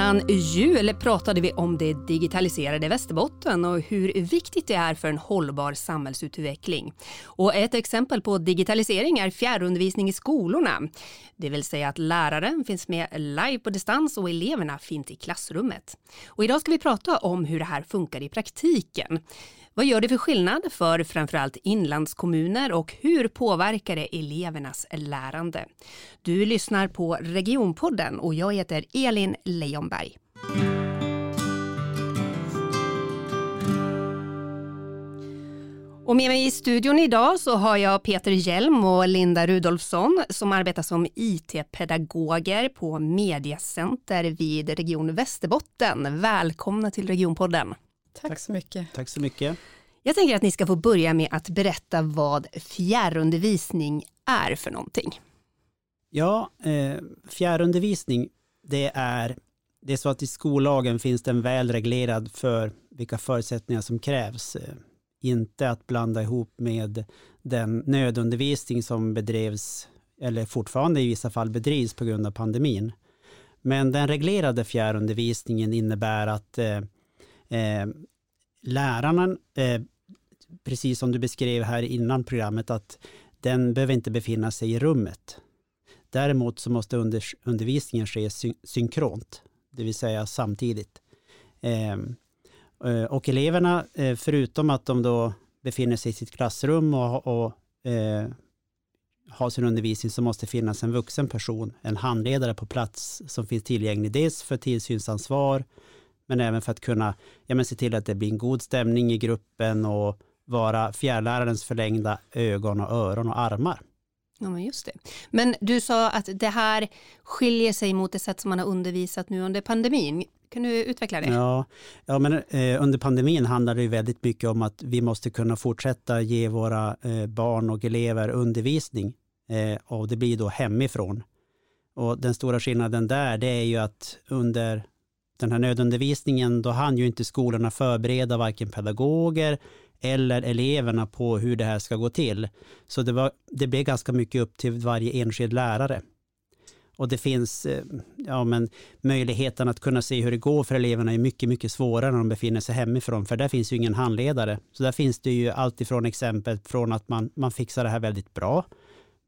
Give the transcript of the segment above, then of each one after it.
Innan jul pratade vi om det digitaliserade Västerbotten och hur viktigt det är för en hållbar samhällsutveckling. Och ett exempel på digitalisering är fjärrundervisning i skolorna. Det vill säga att läraren finns med live på distans och eleverna finns i klassrummet. Och idag ska vi prata om hur det här funkar i praktiken. Vad gör det för skillnad för framförallt inlandskommuner och hur påverkar det elevernas lärande? Du lyssnar på Regionpodden och jag heter Elin Leonberg. Och med mig i studion idag så har jag Peter Hjelm och Linda Rudolfsson som arbetar som IT-pedagoger på Mediacenter vid Region Västerbotten. Välkomna till Regionpodden. Tack så mycket. Tack så mycket. Jag tänker att ni ska få börja med att berätta vad fjärrundervisning är för någonting. Ja, eh, fjärrundervisning, det är, det är så att i skollagen finns den väl reglerad för vilka förutsättningar som krävs. Eh, inte att blanda ihop med den nödundervisning som bedrevs, eller fortfarande i vissa fall bedrivs på grund av pandemin. Men den reglerade fjärrundervisningen innebär att eh, läraren, lärarna, eh, precis som du beskrev här innan programmet, att den behöver inte befinna sig i rummet. Däremot så måste under, undervisningen ske syn synkront, det vill säga samtidigt. Eh, eh, och eleverna, eh, förutom att de då befinner sig i sitt klassrum och, och eh, har sin undervisning så måste det finnas en vuxen person, en handledare på plats som finns tillgänglig dels för tillsynsansvar men även för att kunna ja, men se till att det blir en god stämning i gruppen och vara fjärrlärarens förlängda ögon och öron och armar. Ja, men just det. Men du sa att det här skiljer sig mot det sätt som man har undervisat nu under pandemin. Kan du utveckla det? Ja, ja men eh, under pandemin handlar det ju väldigt mycket om att vi måste kunna fortsätta ge våra eh, barn och elever undervisning eh, och det blir då hemifrån. Och den stora skillnaden där det är ju att under den här nödundervisningen, då hann ju inte skolorna förbereda varken pedagoger eller eleverna på hur det här ska gå till. Så det, var, det blev ganska mycket upp till varje enskild lärare. Och det finns, eh, ja men möjligheten att kunna se hur det går för eleverna är mycket, mycket svårare när de befinner sig hemifrån, för där finns ju ingen handledare. Så där finns det ju alltifrån exempel från att man, man fixar det här väldigt bra,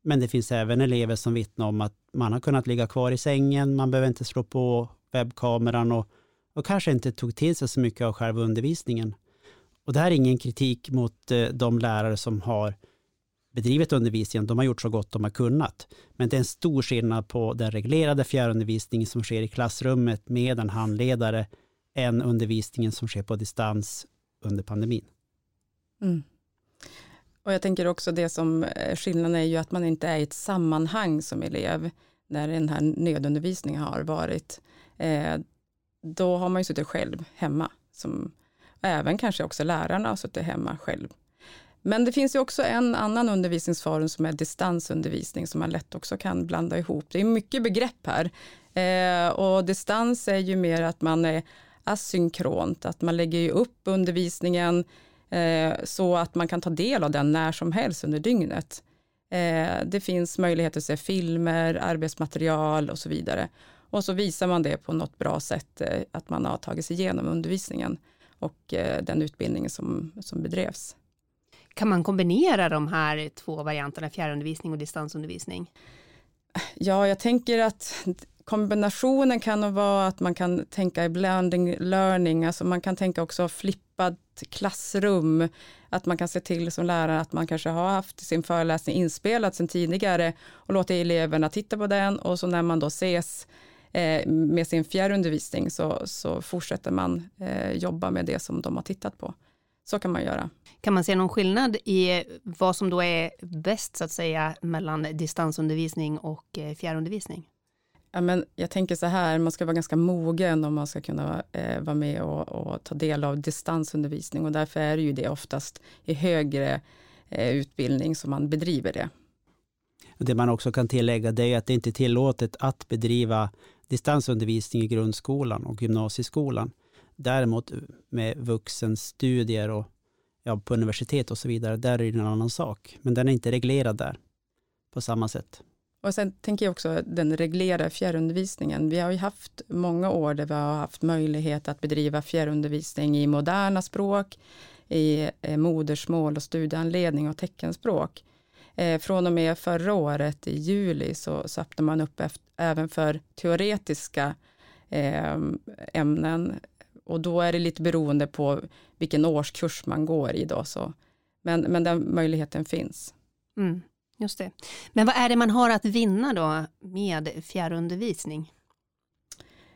men det finns även elever som vittnar om att man har kunnat ligga kvar i sängen, man behöver inte slå på webbkameran och, och kanske inte tog till sig så mycket av själva undervisningen. Och det här är ingen kritik mot eh, de lärare som har bedrivit undervisningen, de har gjort så gott de har kunnat. Men det är en stor skillnad på den reglerade fjärrundervisningen som sker i klassrummet med en handledare än undervisningen som sker på distans under pandemin. Mm. Och jag tänker också det som eh, skillnaden är ju att man inte är i ett sammanhang som elev när den här nödundervisningen har varit. Eh, då har man ju suttit själv hemma. Som, även kanske också lärarna har suttit hemma själv. Men det finns ju också en annan undervisningsform som är distansundervisning som man lätt också kan blanda ihop. Det är mycket begrepp här. Eh, och distans är ju mer att man är asynkront, att man lägger upp undervisningen eh, så att man kan ta del av den när som helst under dygnet. Eh, det finns möjligheter att se filmer, arbetsmaterial och så vidare. Och så visar man det på något bra sätt, eh, att man har tagit sig igenom undervisningen och eh, den utbildningen som, som bedrevs. Kan man kombinera de här två varianterna, fjärrundervisning och distansundervisning? Ja, jag tänker att kombinationen kan nog vara att man kan tänka i blending learning, alltså man kan tänka också flippat klassrum, att man kan se till som lärare att man kanske har haft sin föreläsning inspelad sedan tidigare och låter eleverna titta på den och så när man då ses eh, med sin fjärrundervisning så, så fortsätter man eh, jobba med det som de har tittat på. Så kan man göra. Kan man se någon skillnad i vad som då är bäst så att säga mellan distansundervisning och eh, fjärrundervisning? Ja, men jag tänker så här, man ska vara ganska mogen om man ska kunna eh, vara med och, och, ta del av distansundervisning och därför är det ju det oftast i högre eh, utbildning som man bedriver det. Det man också kan tillägga det är att det inte är tillåtet att bedriva distansundervisning i grundskolan och gymnasieskolan. Däremot med vuxenstudier och ja, på universitet och så vidare, där är det en annan sak. Men den är inte reglerad där på samma sätt. Och sen tänker jag också den reglerade fjärrundervisningen. Vi har ju haft många år där vi har haft möjlighet att bedriva fjärrundervisning i moderna språk, i eh, modersmål och studieanledning och teckenspråk. Eh, från och med förra året i juli så, så öppnar man upp efter, även för teoretiska eh, ämnen och då är det lite beroende på vilken årskurs man går i då. Så. Men, men den möjligheten finns. Mm, just det. Men vad är det man har att vinna då med fjärrundervisning?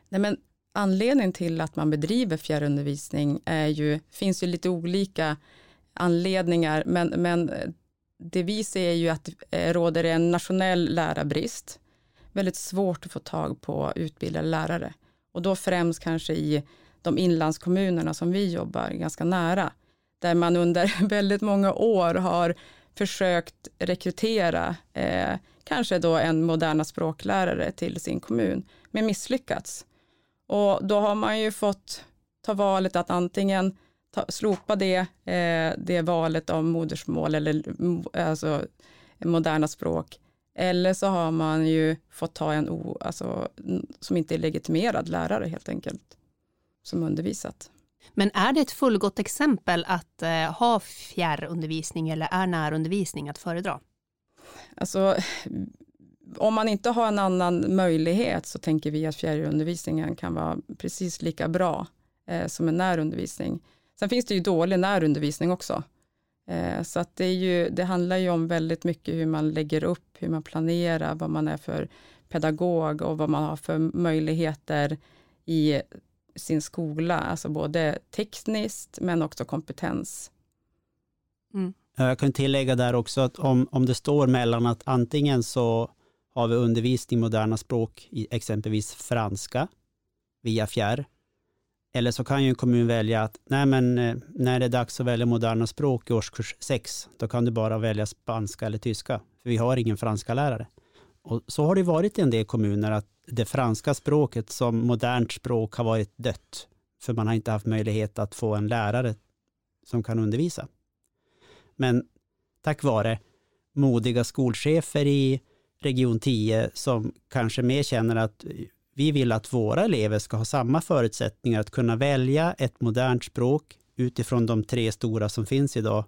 Nej, men anledningen till att man bedriver fjärrundervisning är ju, finns ju lite olika anledningar, men, men det vi ser är ju att det råder en nationell lärarbrist. Väldigt svårt att få tag på utbildade lärare och då främst kanske i de inlandskommunerna som vi jobbar ganska nära, där man under väldigt många år har försökt rekrytera eh, kanske då en moderna språklärare till sin kommun, men misslyckats. Och då har man ju fått ta valet att antingen ta, slopa det, eh, det valet av modersmål eller alltså, moderna språk, eller så har man ju fått ta en o, alltså, som inte är legitimerad lärare helt enkelt, som undervisat. Men är det ett fullgott exempel att eh, ha fjärrundervisning eller är närundervisning att föredra? Alltså, om man inte har en annan möjlighet så tänker vi att fjärrundervisningen kan vara precis lika bra eh, som en närundervisning. Sen finns det ju dålig närundervisning också. Eh, så att det, är ju, det handlar ju om väldigt mycket hur man lägger upp, hur man planerar, vad man är för pedagog och vad man har för möjligheter i sin skola, alltså både tekniskt men också kompetens. Mm. Jag kan tillägga där också att om, om det står mellan att antingen så har vi undervisning i moderna språk i exempelvis franska via fjärr, eller så kan ju en kommun välja att nej men, eh, när det är dags att välja moderna språk i årskurs 6, då kan du bara välja spanska eller tyska, för vi har ingen franska lärare. Och så har det varit i en del kommuner att det franska språket som modernt språk har varit dött, för man har inte haft möjlighet att få en lärare som kan undervisa. Men tack vare modiga skolchefer i region 10 som kanske mer känner att vi vill att våra elever ska ha samma förutsättningar att kunna välja ett modernt språk utifrån de tre stora som finns idag.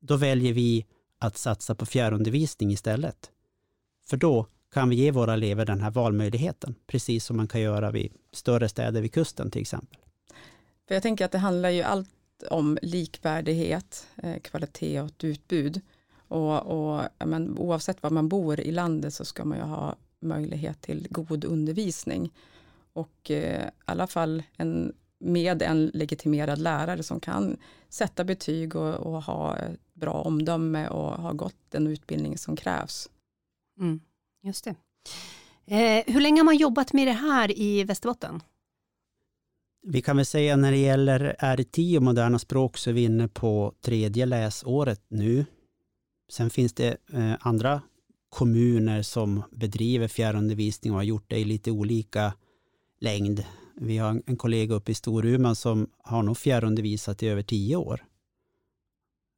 Då väljer vi att satsa på fjärrundervisning istället. För då kan vi ge våra elever den här valmöjligheten, precis som man kan göra vid större städer vid kusten till exempel. För jag tänker att det handlar ju allt om likvärdighet, eh, kvalitet och utbud. Och, och men, oavsett var man bor i landet så ska man ju ha möjlighet till god undervisning. Och eh, i alla fall en, med en legitimerad lärare som kan sätta betyg och, och ha bra omdöme och ha gått den utbildning som krävs. Mm, just det. Eh, hur länge har man jobbat med det här i Västerbotten? Vi kan väl säga när det gäller RT och moderna språk så är vi inne på tredje läsåret nu. Sen finns det eh, andra kommuner som bedriver fjärrundervisning och har gjort det i lite olika längd. Vi har en kollega uppe i Storuman som har nog fjärrundervisat i över tio år.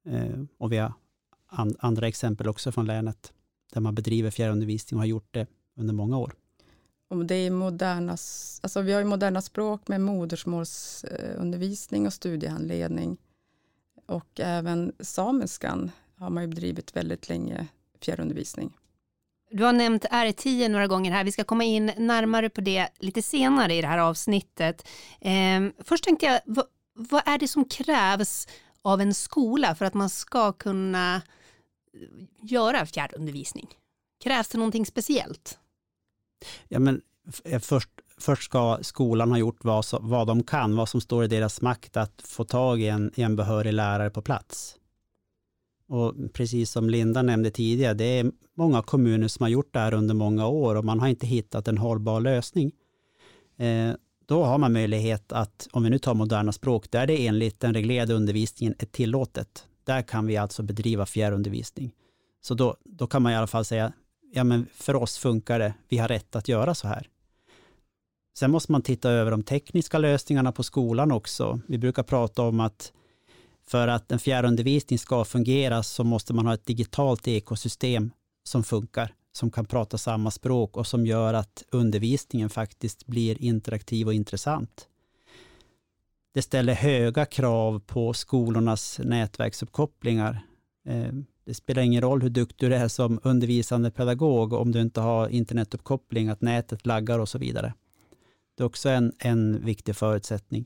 Eh, och vi har andra exempel också från länet där man bedriver fjärrundervisning och har gjort det under många år. Och det är moderna, alltså vi har ju moderna språk med modersmålsundervisning och studiehandledning. Och även samiskan har man ju bedrivit väldigt länge fjärrundervisning. Du har nämnt R10 några gånger här. Vi ska komma in närmare på det lite senare i det här avsnittet. Eh, först tänkte jag, vad, vad, är det som krävs av en skola för att man ska kunna eh, göra fjärrundervisning? Krävs det någonting speciellt? Ja, men eh, först, först ska skolan ha gjort vad, vad de kan, vad som står i deras makt att få tag i en, i en behörig lärare på plats. Och precis som Linda nämnde tidigare, det är många kommuner som har gjort det här under många år och man har inte hittat en hållbar lösning. Eh, då har man möjlighet att, om vi nu tar moderna språk, där det enligt den reglerade undervisningen är tillåtet, där kan vi alltså bedriva fjärrundervisning. Så då, då kan man i alla fall säga, ja men för oss funkar det, vi har rätt att göra så här. Sen måste man titta över de tekniska lösningarna på skolan också. Vi brukar prata om att för att en fjärrundervisning ska fungera så måste man ha ett digitalt ekosystem som funkar. som kan prata samma språk och som gör att undervisningen faktiskt blir interaktiv och intressant. Det ställer höga krav på skolornas nätverksuppkopplingar. Eh, det spelar ingen roll hur duktig du är som undervisande pedagog om du inte har internetuppkoppling, att nätet laggar och så vidare. Det är också en, en viktig förutsättning.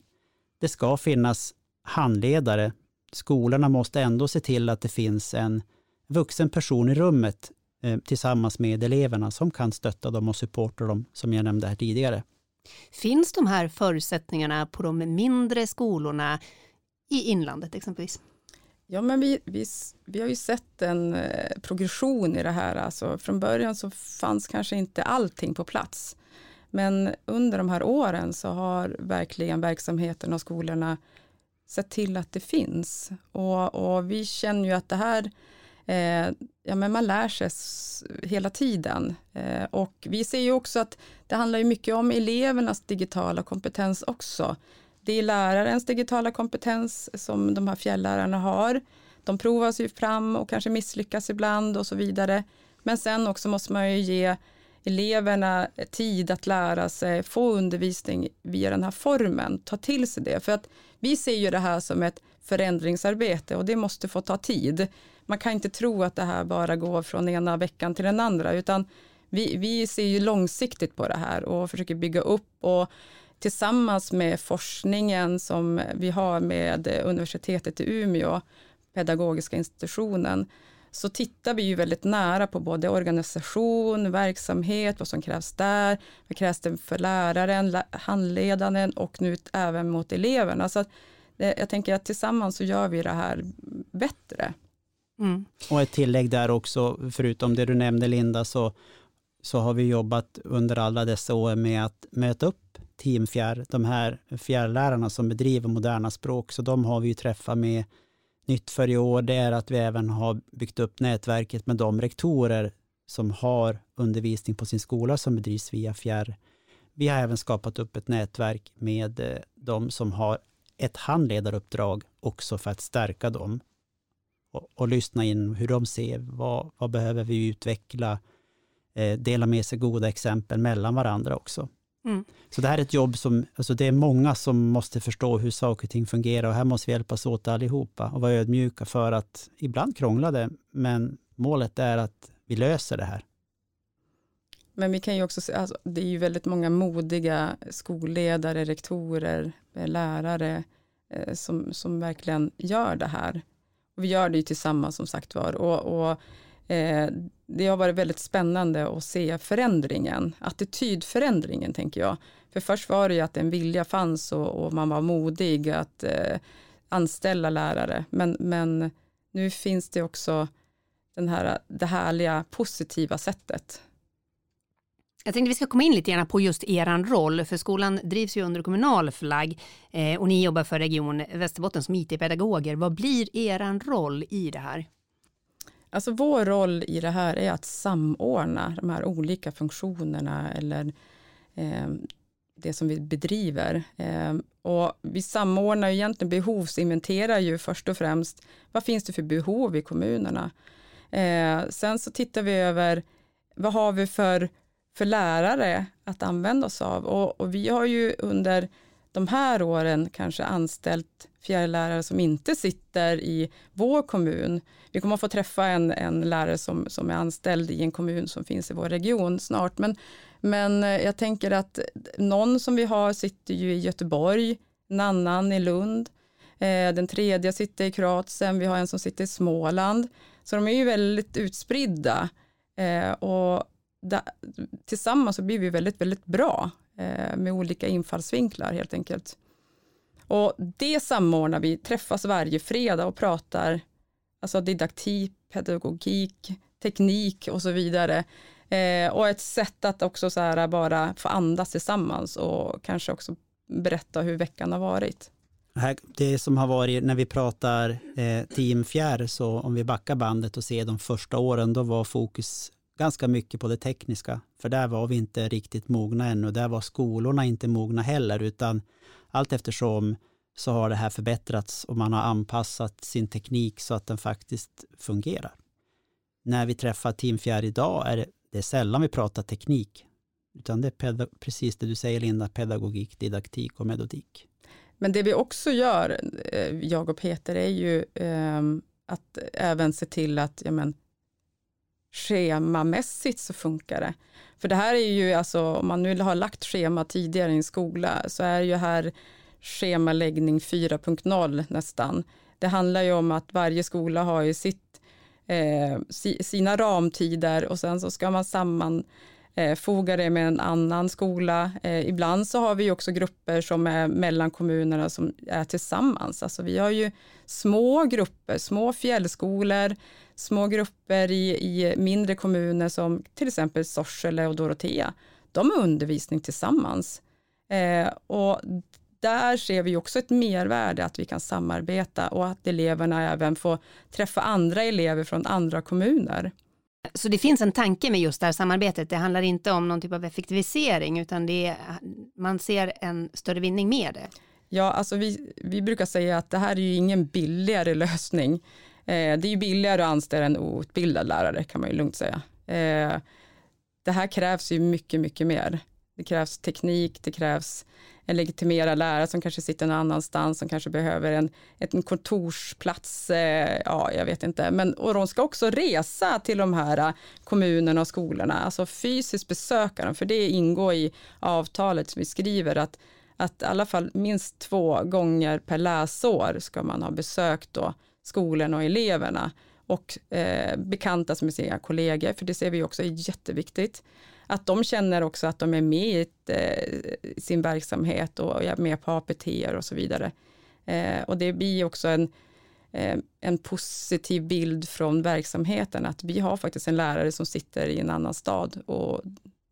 Det ska finnas handledare. Skolorna måste ändå se till att det finns en vuxen person i rummet eh, tillsammans med eleverna som kan stötta dem och supporta dem, som jag nämnde här tidigare. Finns de här förutsättningarna på de mindre skolorna i inlandet exempelvis? Ja, men vi, vi, vi har ju sett en eh, progression i det här. Alltså, från början så fanns kanske inte allting på plats. Men under de här åren så har verkligen verksamheten och skolorna sett till att det finns. Och, och vi känner ju att det här, eh, ja men man lär sig hela tiden. Eh, och vi ser ju också att det handlar ju mycket om elevernas digitala kompetens också. Det är lärarens digitala kompetens som de här fjällärarna har. De provas ju fram och kanske misslyckas ibland och så vidare. Men sen också måste man ju ge eleverna tid att lära sig, få undervisning via den här formen, ta till sig det. För att vi ser ju det här som ett förändringsarbete och det måste få ta tid. Man kan inte tro att det här bara går från ena veckan till den andra, utan vi, vi ser ju långsiktigt på det här och försöker bygga upp och tillsammans med forskningen som vi har med universitetet i Umeå, pedagogiska institutionen, så tittar vi ju väldigt nära på både organisation, verksamhet, vad som krävs där, vad krävs det för läraren, handledaren och nu även mot eleverna. Så jag tänker att tillsammans så gör vi det här bättre. Mm. Och ett tillägg där också, förutom det du nämnde Linda, så, så har vi jobbat under alla dessa år med att möta upp Team Fjärr, de här fjärrlärarna som bedriver moderna språk, så de har vi ju träffat med nytt för i år det är att vi även har byggt upp nätverket med de rektorer som har undervisning på sin skola som bedrivs via fjärr. Vi har även skapat upp ett nätverk med eh, de som har ett handledaruppdrag också för att stärka dem och, och lyssna in hur de ser, vad, vad behöver vi utveckla, eh, dela med sig goda exempel mellan varandra också. Mm. Så det här är ett jobb som, alltså det är många som måste förstå hur saker och ting fungerar och här måste vi hjälpas åt allihopa och vara ödmjuka för att ibland krånglar det, men målet är att vi löser det här. Men vi kan ju också se, alltså, det är ju väldigt många modiga skolledare, rektorer, eh, lärare eh, som, som verkligen gör det här. Och vi gör det ju tillsammans som sagt var. Och, och eh, det har varit väldigt spännande att se förändringen, attitydförändringen tänker jag. För först var det ju att en vilja fanns och, och man var modig att eh, anställa lärare. Men, men nu finns det också den här, det härliga positiva sättet. Jag tänkte vi ska komma in lite grann på just er roll, för skolan drivs ju under kommunal flagg eh, och ni jobbar för Region Västerbotten som IT-pedagoger. Vad blir er roll i det här? Alltså vår roll i det här är att samordna de här olika funktionerna eller eh, det som vi bedriver. Eh, och vi samordnar egentligen behovsinventerar ju först och främst vad finns det för behov i kommunerna. Eh, sen så tittar vi över vad har vi för, för lärare att använda oss av och, och vi har ju under de här åren kanske anställt fjärrlärare som inte sitter i vår kommun. Vi kommer att få träffa en, en lärare som, som är anställd i en kommun som finns i vår region snart. Men, men eh, jag tänker att någon som vi har sitter ju i Göteborg, en annan i Lund, eh, den tredje sitter i Kroatien, vi har en som sitter i Småland. Så de är ju väldigt utspridda eh, och tillsammans så blir vi väldigt, väldigt bra Eh, med olika infallsvinklar helt enkelt. Och det samordnar vi, träffas varje fredag och pratar alltså didaktik, pedagogik, teknik och så vidare. Eh, och ett sätt att också så här bara få andas tillsammans och kanske också berätta hur veckan har varit. Det som har varit, när vi pratar eh, Team Fjärr, så om vi backar bandet och ser de första åren, då var fokus ganska mycket på det tekniska, för där var vi inte riktigt mogna ännu. Där var skolorna inte mogna heller, utan allt eftersom så har det här förbättrats och man har anpassat sin teknik så att den faktiskt fungerar. När vi träffar Team Fjär idag är det, det är sällan vi pratar teknik, utan det är precis det du säger Linda, pedagogik, didaktik och metodik. Men det vi också gör, eh, jag och Peter, är ju eh, att även se till att ja, men, schemamässigt så funkar det. För det här är ju alltså, om man nu har lagt schema tidigare i en skola, så är ju här schemaläggning 4.0 nästan. Det handlar ju om att varje skola har ju sitt, eh, sina ramtider och sen så ska man samman eh, Eh, foga det med en annan skola. Eh, ibland så har vi också grupper som är mellan kommunerna som är tillsammans. Alltså vi har ju små grupper, små fjällskolor, små grupper i, i mindre kommuner som till exempel Sorsele och Dorotea. De har undervisning tillsammans. Eh, och där ser vi också ett mervärde att vi kan samarbeta och att eleverna även får träffa andra elever från andra kommuner. Så det finns en tanke med just det här samarbetet. Det handlar inte om någon typ av effektivisering utan det är, man ser en större vinning med det. Ja, alltså vi, vi brukar säga att det här är ju ingen billigare lösning. Eh, det är ju billigare att anställa en outbildad lärare kan man ju lugnt säga. Eh, det här krävs ju mycket, mycket mer. Det krävs teknik, det krävs en legitimerad lärare som kanske sitter någon annanstans, som kanske behöver en, en kontorsplats, eh, ja jag vet inte, men och de ska också resa till de här eh, kommunerna och skolorna, alltså fysiskt besöka dem, för det ingår i avtalet som vi skriver att att i alla fall minst två gånger per läsår ska man ha besökt då skolorna och eleverna och eh, bekantas med sina kollegor, för det ser vi också är jätteviktigt att de känner också att de är med i ett, eh, sin verksamhet och är med på APT och så vidare. Eh, och det blir också en, eh, en positiv bild från verksamheten, att vi har faktiskt en lärare som sitter i en annan stad och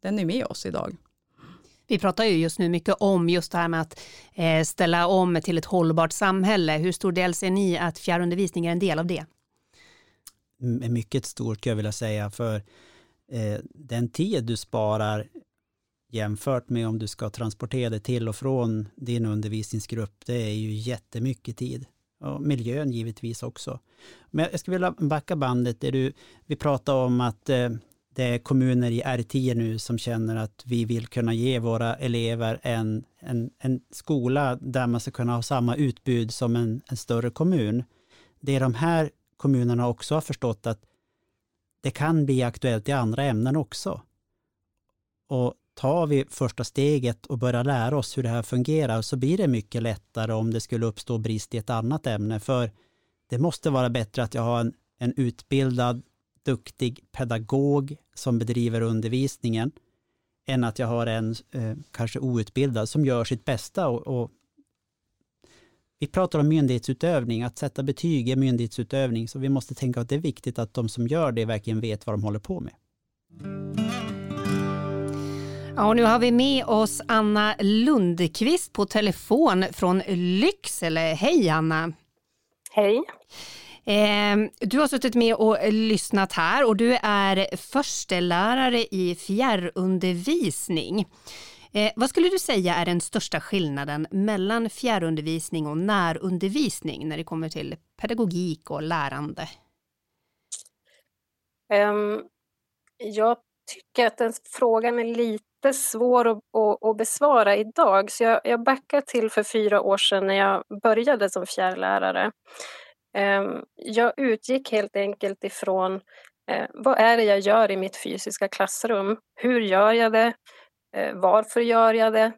den är med oss idag. Vi pratar ju just nu mycket om just det här med att eh, ställa om till ett hållbart samhälle. Hur stor del ser ni att fjärrundervisning är en del av det? Mycket stort skulle jag vilja säga, för eh, den tid du sparar jämfört med om du ska transportera dig till och från din undervisningsgrupp, det är ju jättemycket tid. Och miljön givetvis också. Men jag skulle vilja backa bandet där du, vi pratar om att eh, det är kommuner i R10 nu som känner att vi vill kunna ge våra elever en, en, en skola där man ska kunna ha samma utbud som en, en större kommun. Det de här kommunerna också har förstått att det kan bli aktuellt i andra ämnen också. Och tar vi första steget och börjar lära oss hur det här fungerar så blir det mycket lättare om det skulle uppstå brist i ett annat ämne. För det måste vara bättre att jag har en, en utbildad, duktig pedagog som bedriver undervisningen än att jag har en eh, kanske outbildad som gör sitt bästa och, och vi pratar om myndighetsutövning, att sätta betyg är myndighetsutövning, så vi måste tänka att det är viktigt att de som gör det verkligen vet vad de håller på med. Ja, och nu har vi med oss Anna Lundqvist på telefon från Lycksele. Hej Anna! Hej! Eh, du har suttit med och lyssnat här och du är förstelärare i fjärrundervisning. Eh, vad skulle du säga är den största skillnaden mellan fjärrundervisning och närundervisning när det kommer till pedagogik och lärande? Um, jag tycker att den frågan är lite svår att, att, att besvara idag, så jag, jag backar till för fyra år sedan när jag började som fjärrlärare. Um, jag utgick helt enkelt ifrån eh, vad är det jag gör i mitt fysiska klassrum? Hur gör jag det? Eh, varför gör jag det?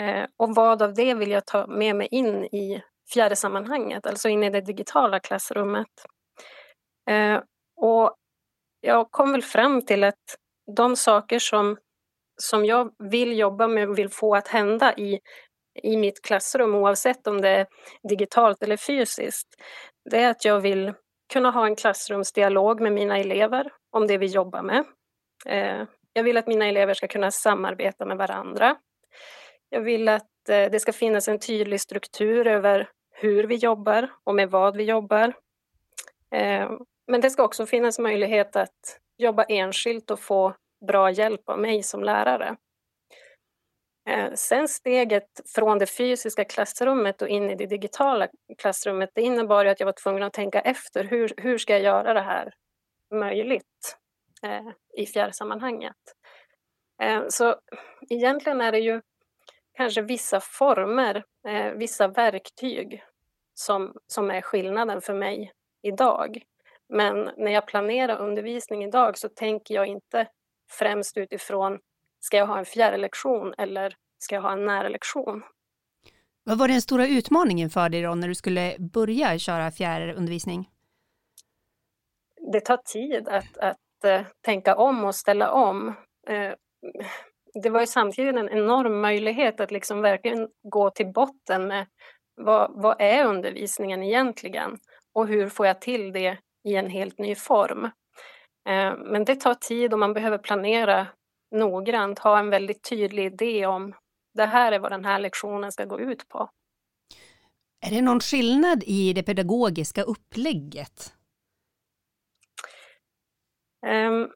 Eh, och vad av det vill jag ta med mig in i fjärde sammanhanget, alltså in i det digitala klassrummet? Eh, och jag kom väl fram till att de saker som, som jag vill jobba med och vill få att hända i, i mitt klassrum, oavsett om det är digitalt eller fysiskt, det är att jag vill kunna ha en klassrumsdialog med mina elever om det vi jobbar med. Jag vill att mina elever ska kunna samarbeta med varandra. Jag vill att eh, det ska finnas en tydlig struktur över hur vi jobbar och med vad vi jobbar. Eh, men det ska också finnas möjlighet att jobba enskilt och få bra hjälp av mig som lärare. Eh, sen steget från det fysiska klassrummet och in i det digitala klassrummet, det innebar att jag var tvungen att tänka efter. Hur, hur ska jag göra det här möjligt? Eh, i fjärrsammanhanget. Eh, så egentligen är det ju kanske vissa former, eh, vissa verktyg som, som är skillnaden för mig idag. Men när jag planerar undervisning idag så tänker jag inte främst utifrån ska jag ha en fjärrlektion eller ska jag ha en närlektion? Vad var den stora utmaningen för dig då när du skulle börja köra fjärrundervisning? Det tar tid att, att uh, tänka om och ställa om. Eh, det var ju samtidigt en enorm möjlighet att liksom verkligen gå till botten med vad, vad är undervisningen egentligen och hur får jag till det i en helt ny form. Eh, men det tar tid och man behöver planera noggrant, ha en väldigt tydlig idé om det här är vad den här lektionen ska gå ut på. Är det någon skillnad i det pedagogiska upplägget? Ehm,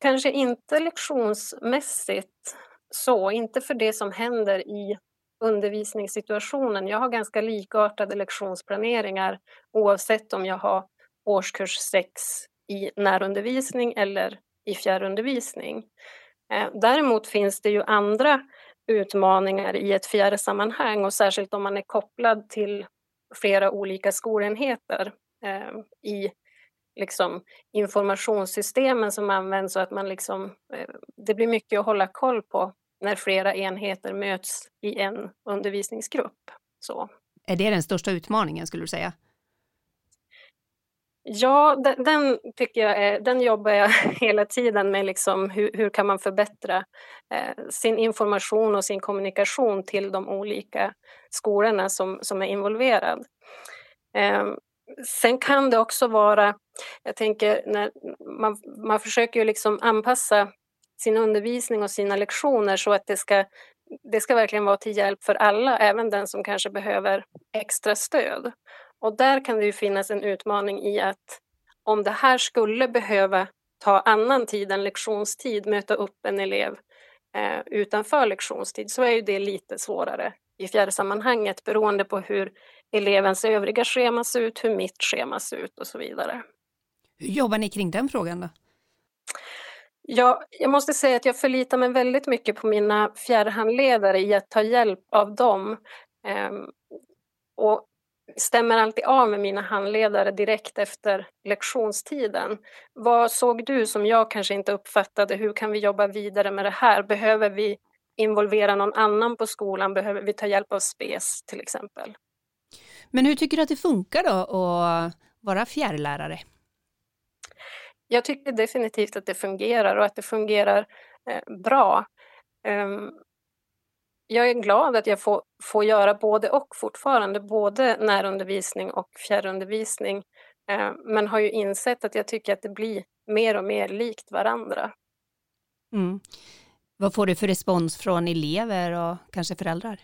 kanske inte lektionsmässigt så, inte för det som händer i undervisningssituationen. Jag har ganska likartade lektionsplaneringar oavsett om jag har årskurs 6 i närundervisning eller i fjärrundervisning. Ehm, däremot finns det ju andra utmaningar i ett fjärrsammanhang och särskilt om man är kopplad till flera olika skolenheter ehm, i liksom, informationssystemen som används så att man liksom, eh, det blir mycket att hålla koll på när flera enheter möts i en undervisningsgrupp. Så. Är det den största utmaningen skulle du säga? Ja, den, den, tycker jag är, den jobbar jag hela tiden med. Liksom hur, hur kan man förbättra eh, sin information och sin kommunikation till de olika skolorna som, som är involverade. Eh, sen kan det också vara, jag tänker, när man, man försöker ju liksom anpassa sin undervisning och sina lektioner så att det ska, det ska verkligen vara till hjälp för alla, även den som kanske behöver extra stöd. Och där kan det ju finnas en utmaning i att om det här skulle behöva ta annan tid än lektionstid, möta upp en elev eh, utanför lektionstid, så är ju det lite svårare i fjärrsammanhanget beroende på hur elevens övriga schema ser ut, hur mitt schema ser ut och så vidare. Hur jobbar ni kring den frågan då? Ja, jag måste säga att jag förlitar mig väldigt mycket på mina fjärrhandledare i att ta hjälp av dem. Ehm, och stämmer alltid av med mina handledare direkt efter lektionstiden. Vad såg du som jag kanske inte uppfattade? Hur kan vi jobba vidare med det här? Behöver vi involvera någon annan på skolan? Behöver vi ta hjälp av SPES till exempel? Men hur tycker du att det funkar då att vara fjärrlärare? Jag tycker definitivt att det fungerar och att det fungerar eh, bra. Um, jag är glad att jag får, får göra både och fortfarande, både närundervisning och fjärrundervisning. Eh, men har ju insett att jag tycker att det blir mer och mer likt varandra. Mm. Vad får du för respons från elever och kanske föräldrar?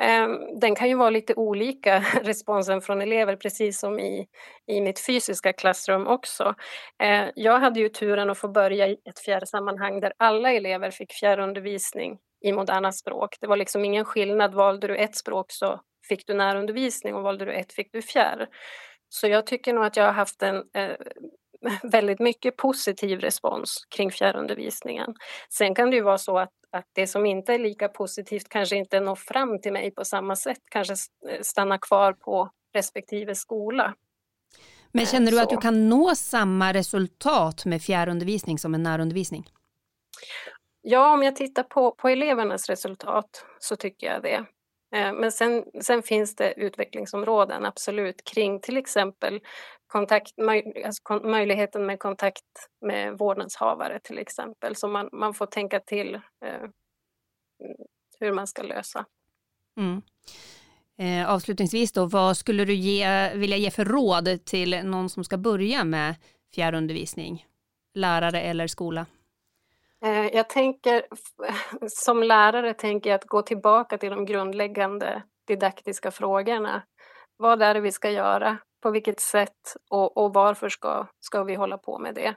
Ehm, den kan ju vara lite olika, responsen från elever, precis som i, i mitt fysiska klassrum också. Ehm, jag hade ju turen att få börja i ett fjärrsammanhang där alla elever fick fjärrundervisning i moderna språk. Det var liksom ingen skillnad. Valde du ett språk så fick du närundervisning och valde du ett fick du fjärr. Så jag tycker nog att jag har haft en eh, väldigt mycket positiv respons kring fjärrundervisningen. Sen kan det ju vara så att, att det som inte är lika positivt kanske inte når fram till mig på samma sätt, kanske eh, stannar kvar på respektive skola. Men känner du att du kan nå samma resultat med fjärrundervisning som med närundervisning? Ja, om jag tittar på, på elevernas resultat så tycker jag det. Eh, men sen, sen, finns det utvecklingsområden, absolut, kring till exempel kontakt, möj, alltså, möjligheten med kontakt med vårdnadshavare till exempel. Så man, man får tänka till eh, hur man ska lösa. Mm. Eh, avslutningsvis då, vad skulle du ge, vilja ge för råd till någon som ska börja med fjärrundervisning? Lärare eller skola? Eh, jag tänker, som lärare tänker jag att gå tillbaka till de grundläggande didaktiska frågorna. Vad är det vi ska göra? På vilket sätt? Och, och varför ska, ska vi hålla på med det?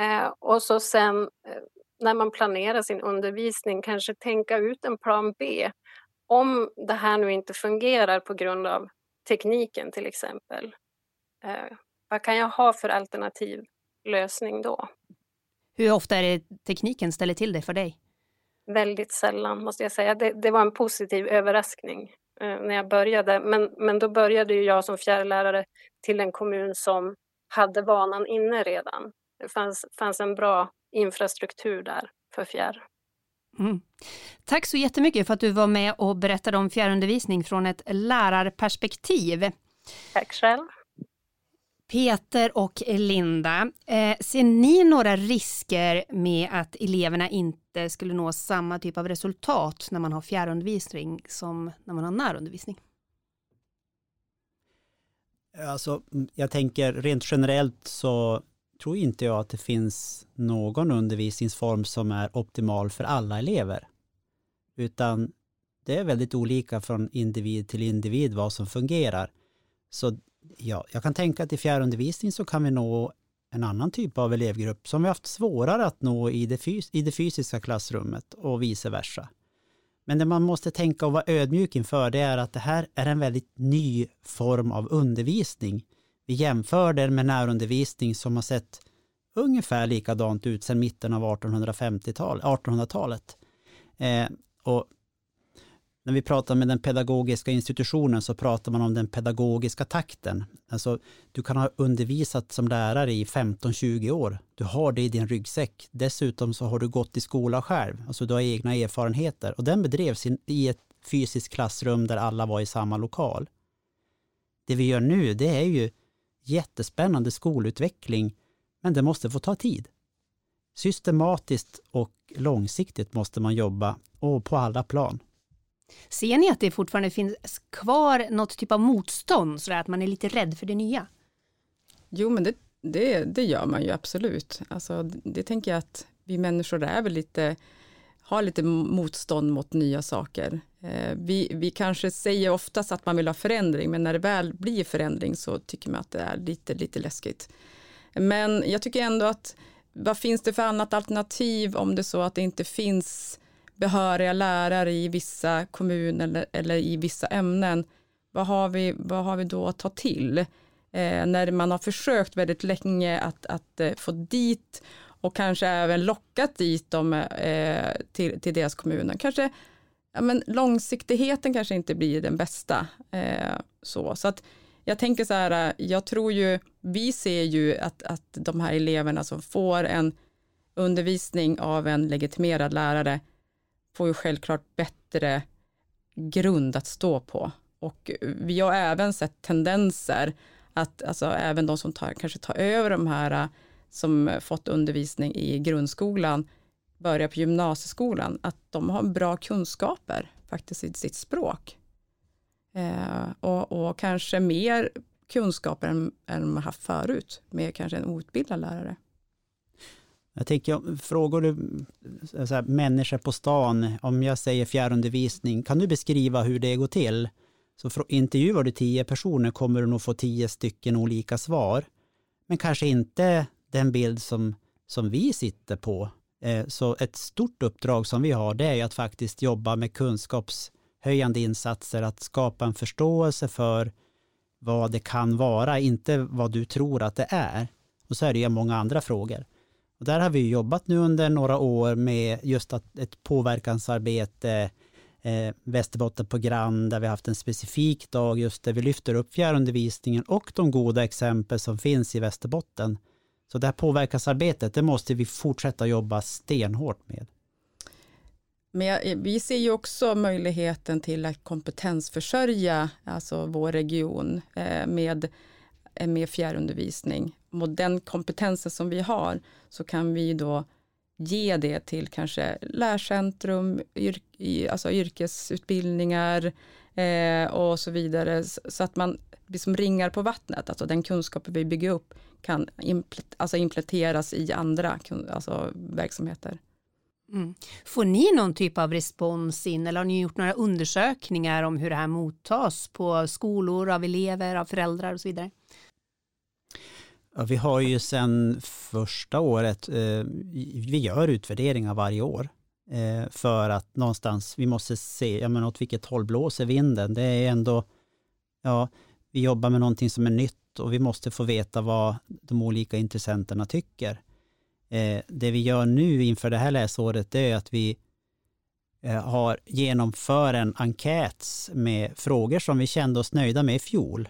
Eh, och så sen eh, när man planerar sin undervisning kanske tänka ut en plan B. Om det här nu inte fungerar på grund av tekniken till exempel. Eh, vad kan jag ha för alternativ lösning då. Hur ofta är det tekniken ställer till det för dig? Väldigt sällan måste jag säga. Det, det var en positiv överraskning eh, när jag började. Men, men då började ju jag som fjärrlärare till en kommun som hade vanan inne redan. Det fanns, fanns en bra infrastruktur där för fjärr. Mm. Tack så jättemycket för att du var med och berättade om fjärrundervisning från ett lärarperspektiv. Tack själv. Peter och Linda, eh, ser ni några risker med att eleverna inte skulle nå samma typ av resultat när man har fjärrundervisning som när man har närundervisning? Alltså, jag tänker rent generellt så tror inte jag att det finns någon undervisningsform som är optimal för alla elever. Utan det är väldigt olika från individ till individ vad som fungerar. Så ja, jag kan tänka att i fjärrundervisning så kan vi nå en annan typ av elevgrupp som vi haft svårare att nå i det, fys i det fysiska klassrummet och vice versa. Men det man måste tänka och vara ödmjuk inför det är att det här är en väldigt ny form av undervisning. Vi jämför den med närundervisning som har sett ungefär likadant ut sedan mitten av 1850-talet. 1800-talet. Eh, och när vi pratar med den pedagogiska institutionen så pratar man om den pedagogiska takten. Alltså, du kan ha undervisat som lärare i 15-20 år. Du har det i din ryggsäck. Dessutom så har du gått i skola själv. Alltså du har egna erfarenheter. Och den bedrevs i ett fysiskt klassrum där alla var i samma lokal. Det vi gör nu, det är ju jättespännande skolutveckling, men det måste få ta tid. Systematiskt och långsiktigt måste man jobba och på alla plan. Ser ni att det fortfarande finns kvar något typ av motstånd, så att man är lite rädd för det nya? Jo, men det, det, det gör man ju absolut. Alltså, det, det tänker jag att vi människor är väl lite, har lite motstånd mot nya saker. Eh, vi, vi kanske säger oftast att man vill ha förändring, men när det väl blir förändring så tycker man att det är lite, lite läskigt. Men jag tycker ändå att vad finns det för annat alternativ om det är så att det inte finns behöriga lärare i vissa kommuner eller, eller i vissa ämnen, vad har vi, vad har vi då att ta till? Eh, när man har försökt väldigt länge att, att eh, få dit och kanske även lockat dit dem eh, till, till deras kommuner. Kanske, ja, men långsiktigheten kanske inte blir den bästa. Eh, så så att jag tänker så här, eh, jag tror ju, vi ser ju att, att de här eleverna som får en undervisning av en legitimerad lärare får ju självklart bättre grund att stå på. Och vi har även sett tendenser att alltså, även de som tar, kanske tar över de här äh, som fått undervisning i grundskolan börjar på gymnasieskolan, att de har bra kunskaper faktiskt i sitt språk. Eh, och, och, kanske mer kunskaper än, än de har haft förut, med kanske en outbildad lärare. Jag tänker, frågar du eh, så här, människor på stan, om jag säger fjärrundervisning, kan du beskriva hur det går till? Så intervjuar du tio personer kommer du nog få tio stycken olika svar. Men kanske inte den bild som, som vi sitter på. Eh, så ett stort uppdrag som vi har, det är att faktiskt jobba med kunskapshöjande insatser, att skapa en förståelse för vad det kan vara, inte vad du tror att det är. Och så är det ju många andra frågor. Och där har vi jobbat nu under några år med just att ett påverkansarbete, eh, Västerbottenprogram där vi haft en specifik dag just där vi lyfter upp fjärrundervisningen och de goda exempel som finns i Västerbotten. Så det här påverkansarbetet, det måste vi fortsätta jobba stenhårt med. Men eh, vi ser ju också möjligheten till att kompetensförsörja alltså vår region eh, med, eh, med fjärrundervisning mot den kompetensen som vi har så kan vi då ge det till kanske lärcentrum, yr, alltså yrkesutbildningar eh, och så vidare så att man liksom ringar på vattnet, alltså den kunskap vi bygger upp kan implet, alltså implementeras i andra alltså verksamheter. Mm. Får ni någon typ av respons in eller har ni gjort några undersökningar om hur det här mottas på skolor, av elever, av föräldrar och så vidare? Ja, vi har ju sedan första året, eh, vi gör utvärderingar varje år eh, för att någonstans, vi måste se, ja men åt vilket håll blåser vinden? Det är ändå, ja, vi jobbar med någonting som är nytt och vi måste få veta vad de olika intressenterna tycker. Eh, det vi gör nu inför det här läsåret det är att vi eh, har genomför en enkät med frågor som vi kände oss nöjda med i fjol.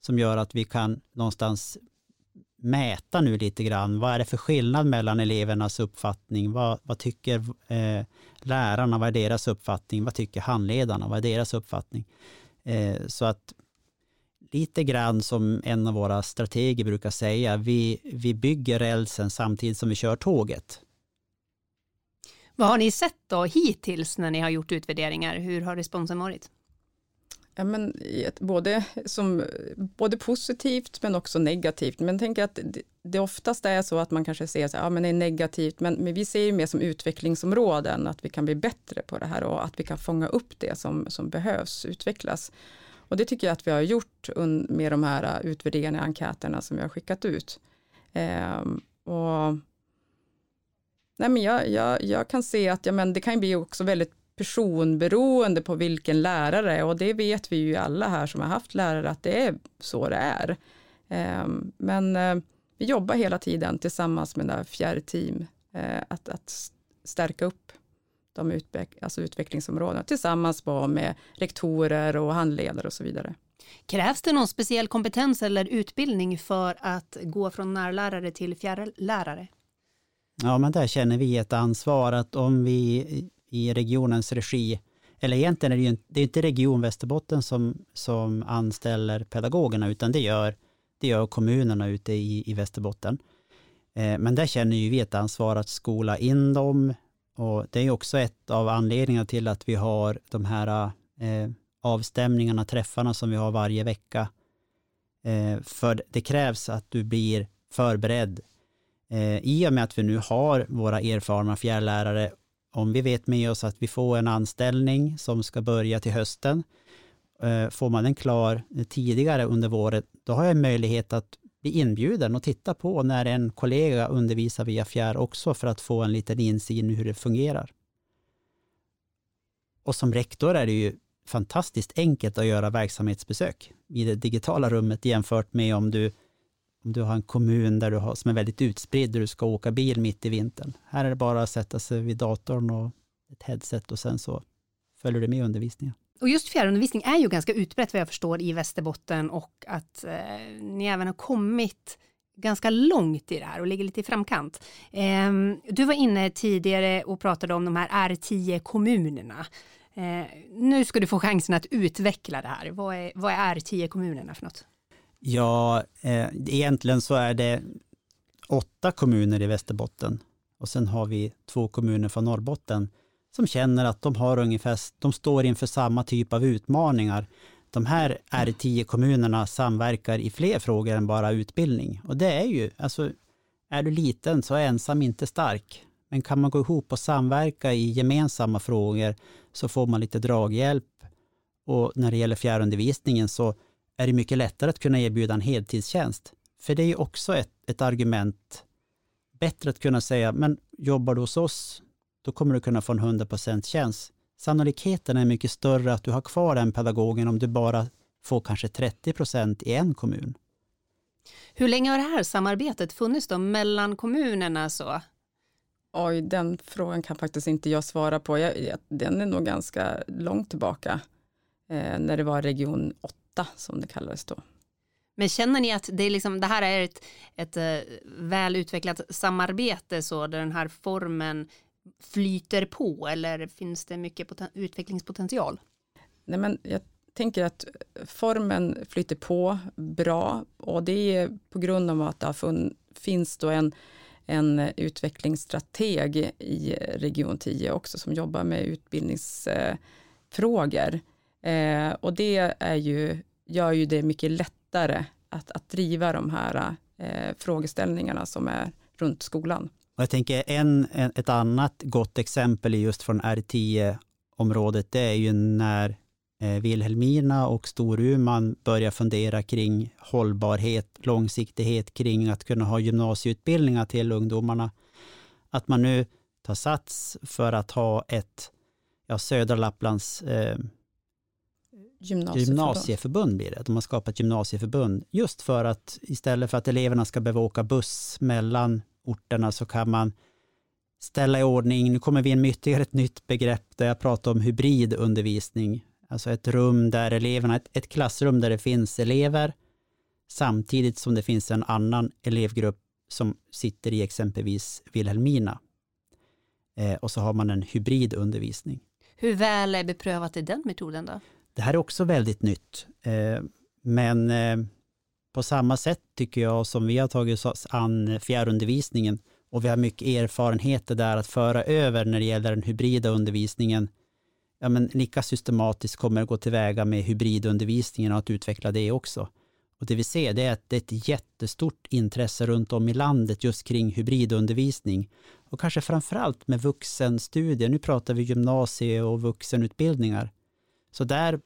Som gör att vi kan någonstans mäta nu lite grann. Vad är det för skillnad mellan elevernas uppfattning? Vad, vad tycker eh, lärarna? Vad är deras uppfattning? Vad tycker handledarna? Vad är deras uppfattning? Eh, så att lite grann som en av våra strateger brukar säga, vi, vi bygger rälsen samtidigt som vi kör tåget. Vad har ni sett då hittills när ni har gjort utvärderingar? Hur har responsen varit? Ja, men, både, som, både positivt men också negativt. Men tänk tänker att det, det oftast är så att man kanske ser att ja, det är negativt, men, men vi ser ju mer som utvecklingsområden, att vi kan bli bättre på det här och att vi kan fånga upp det som, som behövs utvecklas. Och det tycker jag att vi har gjort med de här äh, utvärderingarna, enkäterna som vi har skickat ut. Ehm, och, nej men jag, jag, jag kan se att ja, men det kan bli också väldigt personberoende på vilken lärare och det vet vi ju alla här som har haft lärare att det är så det är. Ehm, men eh, vi jobbar hela tiden tillsammans med det fjärrteam eh, att, att stärka upp de utveck alltså utvecklingsområdena tillsammans med rektorer och handledare och så vidare. Krävs det någon speciell kompetens eller utbildning för att gå från närlärare till fjärrlärare? Ja, men där känner vi ett ansvar att om vi i regionens regi, eller egentligen är det ju det är inte Region Västerbotten som, som anställer pedagogerna, utan det gör, det gör kommunerna ute i, i Västerbotten. Eh, men där känner ju vi ett ansvar att skola in dem, och det är också ett av anledningarna till att vi har de här eh, avstämningarna, träffarna som vi har varje vecka. Eh, för det krävs att du blir förberedd. Eh, I och med att vi nu har våra erfarna fjärrlärare, om vi vet med oss att vi får en anställning som ska börja till hösten, eh, får man den klar tidigare under våren, då har jag möjlighet att bli inbjuden och titta på när en kollega undervisar via fjärr också för att få en liten insyn i hur det fungerar. Och som rektor är det ju fantastiskt enkelt att göra verksamhetsbesök i det digitala rummet jämfört med om du, om du har en kommun där du har, som är väldigt utspridd där du ska åka bil mitt i vintern. Här är det bara att sätta sig vid datorn och ett headset och sen så följer du med undervisningen. Och just fjärrundervisning är ju ganska utbrett vad jag förstår i Västerbotten och att eh, ni även har kommit ganska långt i det här och ligger lite i framkant. Eh, du var inne tidigare och pratade om de här R10 kommunerna. Eh, nu ska du få chansen att utveckla det här. Vad är, vad är R10 kommunerna för något? Ja, eh, egentligen så är det åtta kommuner i Västerbotten och sen har vi två kommuner från Norrbotten som känner att de, har ungefär, de står inför samma typ av utmaningar. De här R10-kommunerna samverkar i fler frågor än bara utbildning. Och det är ju, alltså, är du liten så är ensam inte stark. Men kan man gå ihop och samverka i gemensamma frågor så får man lite draghjälp. Och när det gäller fjärrundervisningen så är det mycket lättare att kunna erbjuda en heltidstjänst. För det är ju också ett, ett argument. Bättre att kunna säga, men jobbar du hos oss då kommer du kunna få en 100% tjänst. Sannolikheten är mycket större att du har kvar den pedagogen om du bara får kanske 30% i en kommun. Hur länge har det här samarbetet funnits då mellan kommunerna? Så? Oj, den frågan kan faktiskt inte jag svara på. Jag, den är nog ganska långt tillbaka, eh, när det var region 8 som det kallades då. Men känner ni att det, är liksom, det här är ett, ett uh, väl utvecklat samarbete så där den här formen flyter på eller finns det mycket utvecklingspotential? Nej, men jag tänker att formen flyter på bra och det är på grund av att det finns då en, en utvecklingsstrateg i Region 10 också som jobbar med utbildningsfrågor. Eh, och det är ju, gör ju det mycket lättare att, att driva de här eh, frågeställningarna som är runt skolan. Och jag tänker en, ett annat gott exempel just från R10-området, det är ju när eh, Vilhelmina och Storuman börjar fundera kring hållbarhet, långsiktighet kring att kunna ha gymnasieutbildningar till ungdomarna. Att man nu tar sats för att ha ett ja, södra Lapplands eh, Gymnasieförbund. gymnasieförbund blir det. De har skapat gymnasieförbund just för att istället för att eleverna ska behöva åka buss mellan orterna så kan man ställa i ordning. Nu kommer vi in med ytterligare ett nytt begrepp där jag pratar om hybridundervisning. Alltså ett rum där eleverna, ett, ett klassrum där det finns elever samtidigt som det finns en annan elevgrupp som sitter i exempelvis Vilhelmina. Eh, och så har man en hybridundervisning. Hur väl är beprövat är den metoden då? Det här är också väldigt nytt. Eh, men eh, på samma sätt tycker jag som vi har tagit oss an fjärrundervisningen och vi har mycket erfarenheter där att föra över när det gäller den hybrida undervisningen. Ja, men lika systematiskt kommer att gå tillväga med hybridundervisningen och att utveckla det också. Och det vi ser det är att det är ett jättestort intresse runt om i landet just kring hybridundervisning. Och kanske framförallt med vuxenstudier. Nu pratar vi gymnasie och vuxenutbildningar. Så där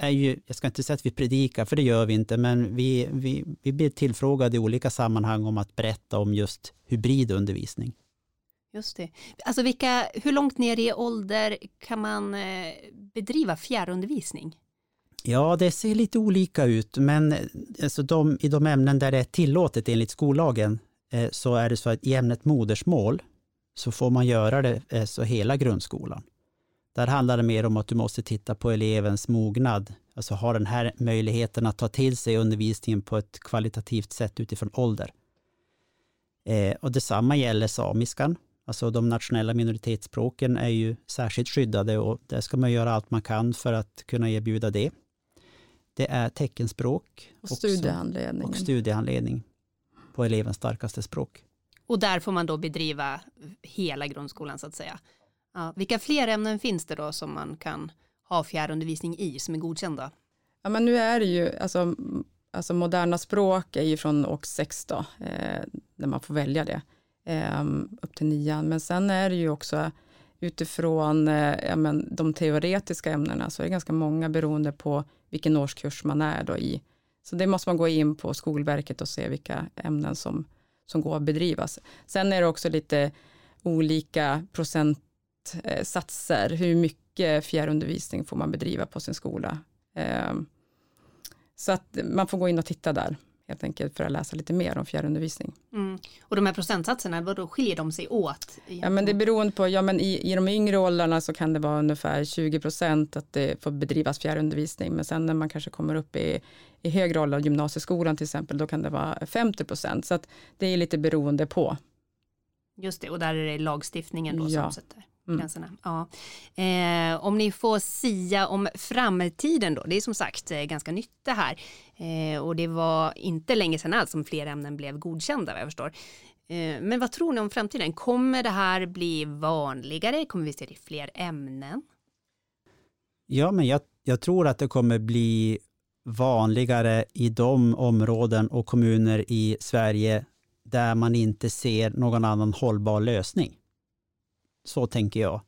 är ju, jag ska inte säga att vi predikar, för det gör vi inte, men vi, vi, vi blir tillfrågade i olika sammanhang om att berätta om just hybridundervisning. Just det. Alltså vilka, hur långt ner i ålder kan man eh, bedriva fjärrundervisning? Ja, det ser lite olika ut, men alltså de, i de ämnen där det är tillåtet enligt skollagen eh, så är det så att i ämnet modersmål så får man göra det så hela grundskolan. Där handlar det mer om att du måste titta på elevens mognad, alltså har den här möjligheten att ta till sig undervisningen på ett kvalitativt sätt utifrån ålder. Eh, och detsamma gäller samiskan, alltså de nationella minoritetsspråken är ju särskilt skyddade och där ska man göra allt man kan för att kunna erbjuda det. Det är teckenspråk och studiehandledning. och studiehandledning på elevens starkaste språk. Och där får man då bedriva hela grundskolan så att säga. Ja, vilka fler ämnen finns det då som man kan ha fjärrundervisning i som är godkända? Ja, men nu är det ju, alltså, alltså moderna språk är ju från och 6 då, eh, när man får välja det, eh, upp till nian. Men sen är det ju också utifrån eh, ja, men de teoretiska ämnena så är det ganska många beroende på vilken årskurs man är då i. Så det måste man gå in på Skolverket och se vilka ämnen som, som går att bedrivas. Sen är det också lite olika procent procentsatser, hur mycket fjärrundervisning får man bedriva på sin skola. Ehm, så att man får gå in och titta där helt enkelt för att läsa lite mer om fjärrundervisning. Mm. Och de här procentsatserna, vad då skiljer de sig åt? Ja men det beror på, ja men i, i de yngre åldrarna så kan det vara ungefär 20 procent att det får bedrivas fjärrundervisning, men sen när man kanske kommer upp i, i högre ålder, gymnasieskolan till exempel, då kan det vara 50 procent, så att det är lite beroende på. Just det, och där är det lagstiftningen då ja. som sätter mm. gränserna. Ja. Eh, om ni får sia om framtiden då, det är som sagt eh, ganska nytt det här. Eh, och det var inte länge sedan alls som fler ämnen blev godkända vad jag förstår. Eh, men vad tror ni om framtiden? Kommer det här bli vanligare? Kommer vi se det i fler ämnen? Ja, men jag, jag tror att det kommer bli vanligare i de områden och kommuner i Sverige där man inte ser någon annan hållbar lösning. Så tänker jag.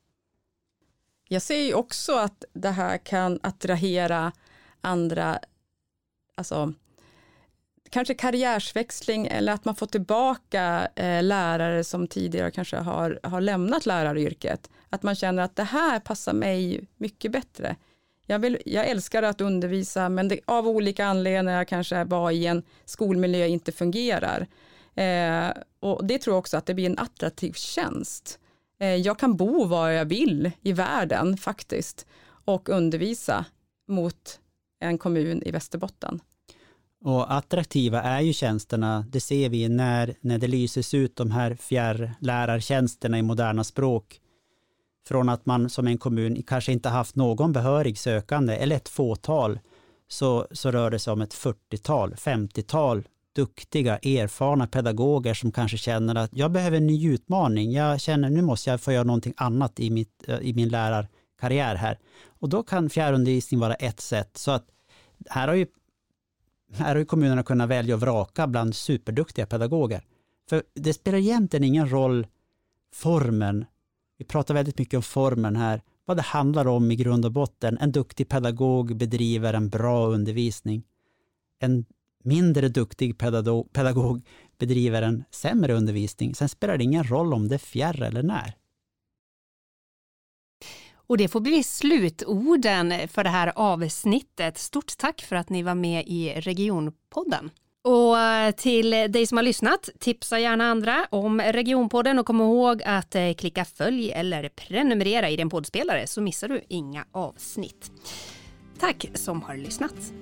Jag ser ju också att det här kan attrahera andra, alltså kanske karriärsväxling eller att man får tillbaka eh, lärare som tidigare kanske har, har lämnat läraryrket. Att man känner att det här passar mig mycket bättre. Jag, vill, jag älskar att undervisa men det, av olika anledningar kanske var i en skolmiljö inte fungerar. Eh, och det tror jag också att det blir en attraktiv tjänst. Eh, jag kan bo var jag vill i världen faktiskt och undervisa mot en kommun i Västerbotten. Och attraktiva är ju tjänsterna, det ser vi när, när det lyses ut de här fjärrlärartjänsterna i moderna språk. Från att man som en kommun kanske inte haft någon behörig sökande eller ett fåtal, så, så rör det sig om ett 40-tal, 50-tal duktiga, erfarna pedagoger som kanske känner att jag behöver en ny utmaning. Jag känner nu måste jag få göra någonting annat i, mitt, eh, i min lärarkarriär här. Och då kan fjärrundervisning vara ett sätt. Så att här har ju, här har ju kommunerna kunnat välja och vraka bland superduktiga pedagoger. För det spelar egentligen ingen roll formen. Vi pratar väldigt mycket om formen här. Vad det handlar om i grund och botten. En duktig pedagog bedriver en bra undervisning. En mindre duktig pedagog, pedagog bedriver en sämre undervisning. Sen spelar det ingen roll om det är fjärr eller när. Och det får bli slutorden för det här avsnittet. Stort tack för att ni var med i Regionpodden. Och eh, till dig som har lyssnat, tipsa gärna andra om Regionpodden och kom ihåg att eh, klicka följ eller prenumerera i din poddspelare så missar du inga avsnitt. Tack som har lyssnat.